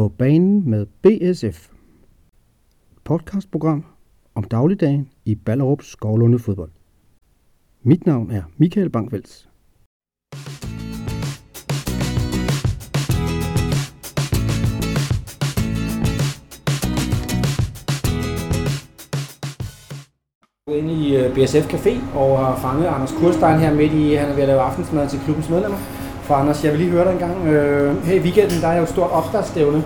På banen med BSF. Podcastprogram om dagligdagen i Ballerup Skovlunde fodbold. Mit navn er Michael Bankvels. inde i øh, BSF Café og har fanget Anders Kurstein her midt i, han er ved at lave aftensmad til klubbens medlemmer. For Anders, jeg vil lige høre dig en gang. Øh, her i weekenden, der er jo et stort opstartsstævne,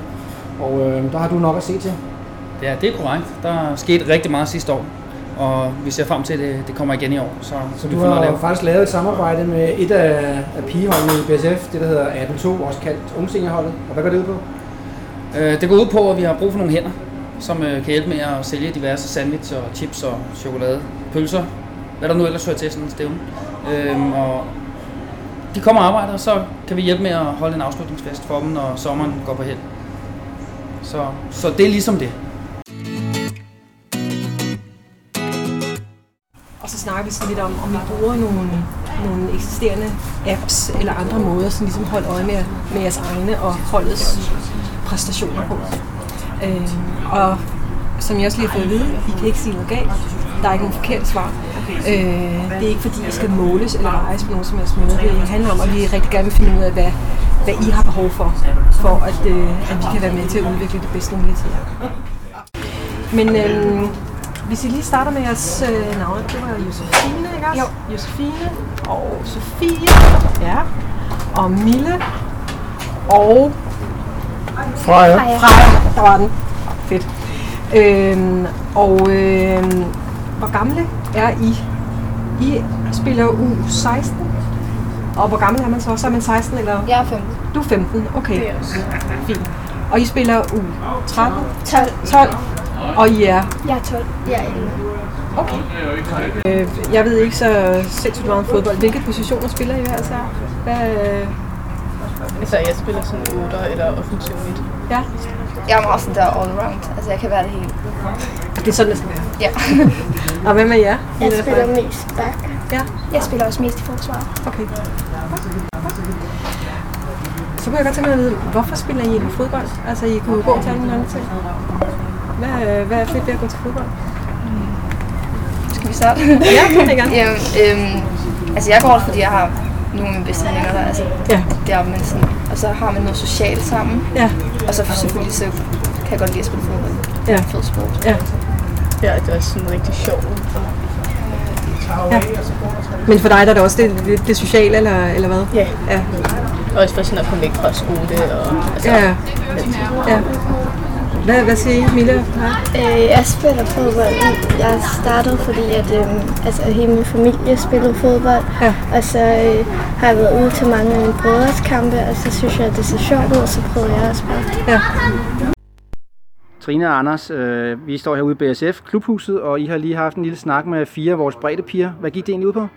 og øh, der har du nok at se til. Ja, det er korrekt. Der er sket rigtig meget sidste år, og vi ser frem til, at det, det kommer igen i år. Så, Så du har lave. faktisk lavet et samarbejde med et af, af pigeholdene i BSF, det der hedder 18-2, også kaldt Ungseniorholdet. Og hvad går det ud på? Øh, Det går ud på, at vi har brug for nogle hænder, som øh, kan hjælpe med at sælge diverse sandwich og chips og chokolade, pølser, hvad der nu ellers hører til sådan en stævne. Øhm, og de kommer og arbejder, og så kan vi hjælpe med at holde en afslutningsfest for dem, når sommeren går på held. Så, så det er ligesom det. Og så snakker vi sådan lidt om, om vi bruger nogle, nogle eksisterende apps eller andre måder, som ligesom holder øje med, med jeres egne og holdets præstationer på. Øh, og som jeg også lige har fået at vide, I kan ikke sige noget galt. Der er ikke nogen forkerte svar. Øh, det er ikke fordi, I skal måles eller vejes på nogen som helst måde. Det handler om, at vi rigtig gerne vil finde ud af, hvad, hvad I har behov for, for at, øh, at vi kan være med til at udvikle det bedste mulige til jer. Men øhm, hvis I lige starter med jeres øh, navne, det var Josefine, ikke også? Jo. Josefine og Sofie. Ja. Og Mille. Og Freja. Freja. Der var den. Fedt. Øhm, og øhm, hvor gamle er I? I spiller U16. Og hvor gammel er man så? Så er man 16 eller? Jeg er 15. Du er 15, okay. Det er også. Fint. Og I spiller U13, 12. 12, og I er Jeg er 12. Jeg er 11. Okay. Øh, jeg ved ikke så sindssygt meget om fodbold. Hvilke positioner spiller I hver især? Hvad, øh, Altså, jeg spiller sådan 8 eller offensiv midt. ja, Jeg er meget sådan der all around. Altså, jeg kan være det hele. det er sådan, det skal være. Ja. Og hvem er jer? Jeg spiller mest back. Ja, Jeg spiller også mest i forsvaret. okay. Så kunne jeg godt tænke mig at vide, hvorfor spiller I egentlig fodbold? Altså, I kunne gå til alle mulige andre ting. Hvad, øh, hvad er fedt ved at gå til fodbold? Skal vi starte? Ja, det jeg gerne. Jamen, øhm, altså, jeg går fordi jeg har nogle af mine bedste veninder der. Altså, Ja, der, men sådan, og så har man noget socialt sammen. ja, Og så selvfølgelig så kan jeg godt lide at spille fodbold. ja, Fed sport. ja. Ja, det er også sådan rigtig sjovt. ja. Men for dig der er det også det, det, det sociale, eller, eller hvad? Ja, Ja, også for sådan at komme væk fra skole og altså, ja, ja. Hvad, hvad siger I, Mille? Ja. Øh, jeg spiller fodbold. Jeg startede, fordi at, øh, altså, hele min familie spillede fodbold. Ja. Og så øh, har jeg været ude til mange af mine brødres kampe, og så synes jeg, at det så sjovt ud, og så prøvede jeg også bare. ja. Trine og Anders, øh, vi står herude i BSF Klubhuset, og I har lige haft en lille snak med fire af vores brede piger. Hvad gik det egentlig ud på?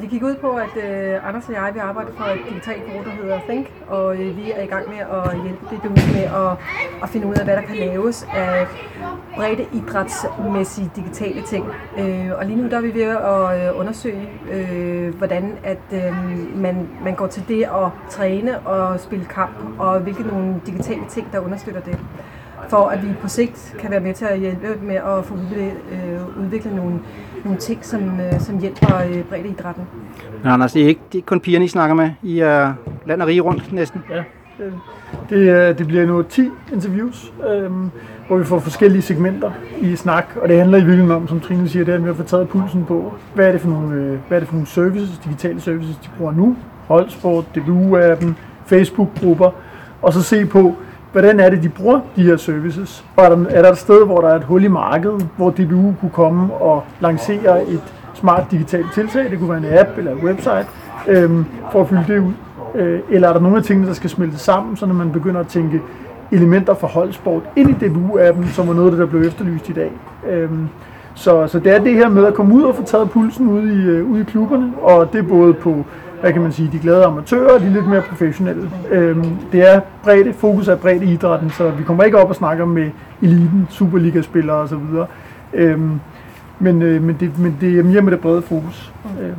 Det gik ud på, at øh, Anders og jeg vi arbejder for et digitalt bureau, der hedder Think, og øh, vi er i gang med at hjælpe DBU med at, at finde ud af, hvad der kan laves af brede idrætsmæssige digitale ting. Øh, og lige nu der er vi ved at øh, undersøge, øh, hvordan at øh, man, man går til det at træne og spille kamp, og hvilke nogle digitale ting, der understøtter det for at vi på sigt kan være med til at hjælpe med at få udviklet, øh, nogle, nogle ting, som, øh, som hjælper øh, breddeidrætten. Men Anders, det er ikke, det er kun pigerne, I snakker med. I er land og rige rundt næsten. Ja, det, det, øh, bliver nu 10 interviews, øhm, hvor vi får forskellige segmenter i snak, og det handler i virkeligheden om, som Trine siger, det er, at vi har fået taget pulsen på, hvad er det for nogle, øh, hvad er det for nogle services, digitale services, de bruger nu, holdsport, DBU-appen, Facebook-grupper, og så se på, hvordan er det, de bruger de her services, og er der, er der et sted, hvor der er et hul i markedet, hvor DBU kunne komme og lancere et smart digitalt tiltag, det kunne være en app eller en website, øh, for at fylde det ud. Øh, eller er der nogle af tingene, der skal smelte sammen, så når man begynder at tænke elementer fra holdsport ind i DBU-appen, som var noget af det, der blev efterlyst i dag. Øh, så, så det er det her med at komme ud og få taget pulsen ude i, øh, ude i klubberne, og det er både på, hvad kan man sige, de glade amatører og de lidt mere professionelle. Øhm, det er bredt, fokus er bredt i idrætten, så vi kommer ikke op og snakker med eliten, Superliga-spillere osv. Øhm, men, øh, men, det, men det er mere med det brede fokus. Øhm,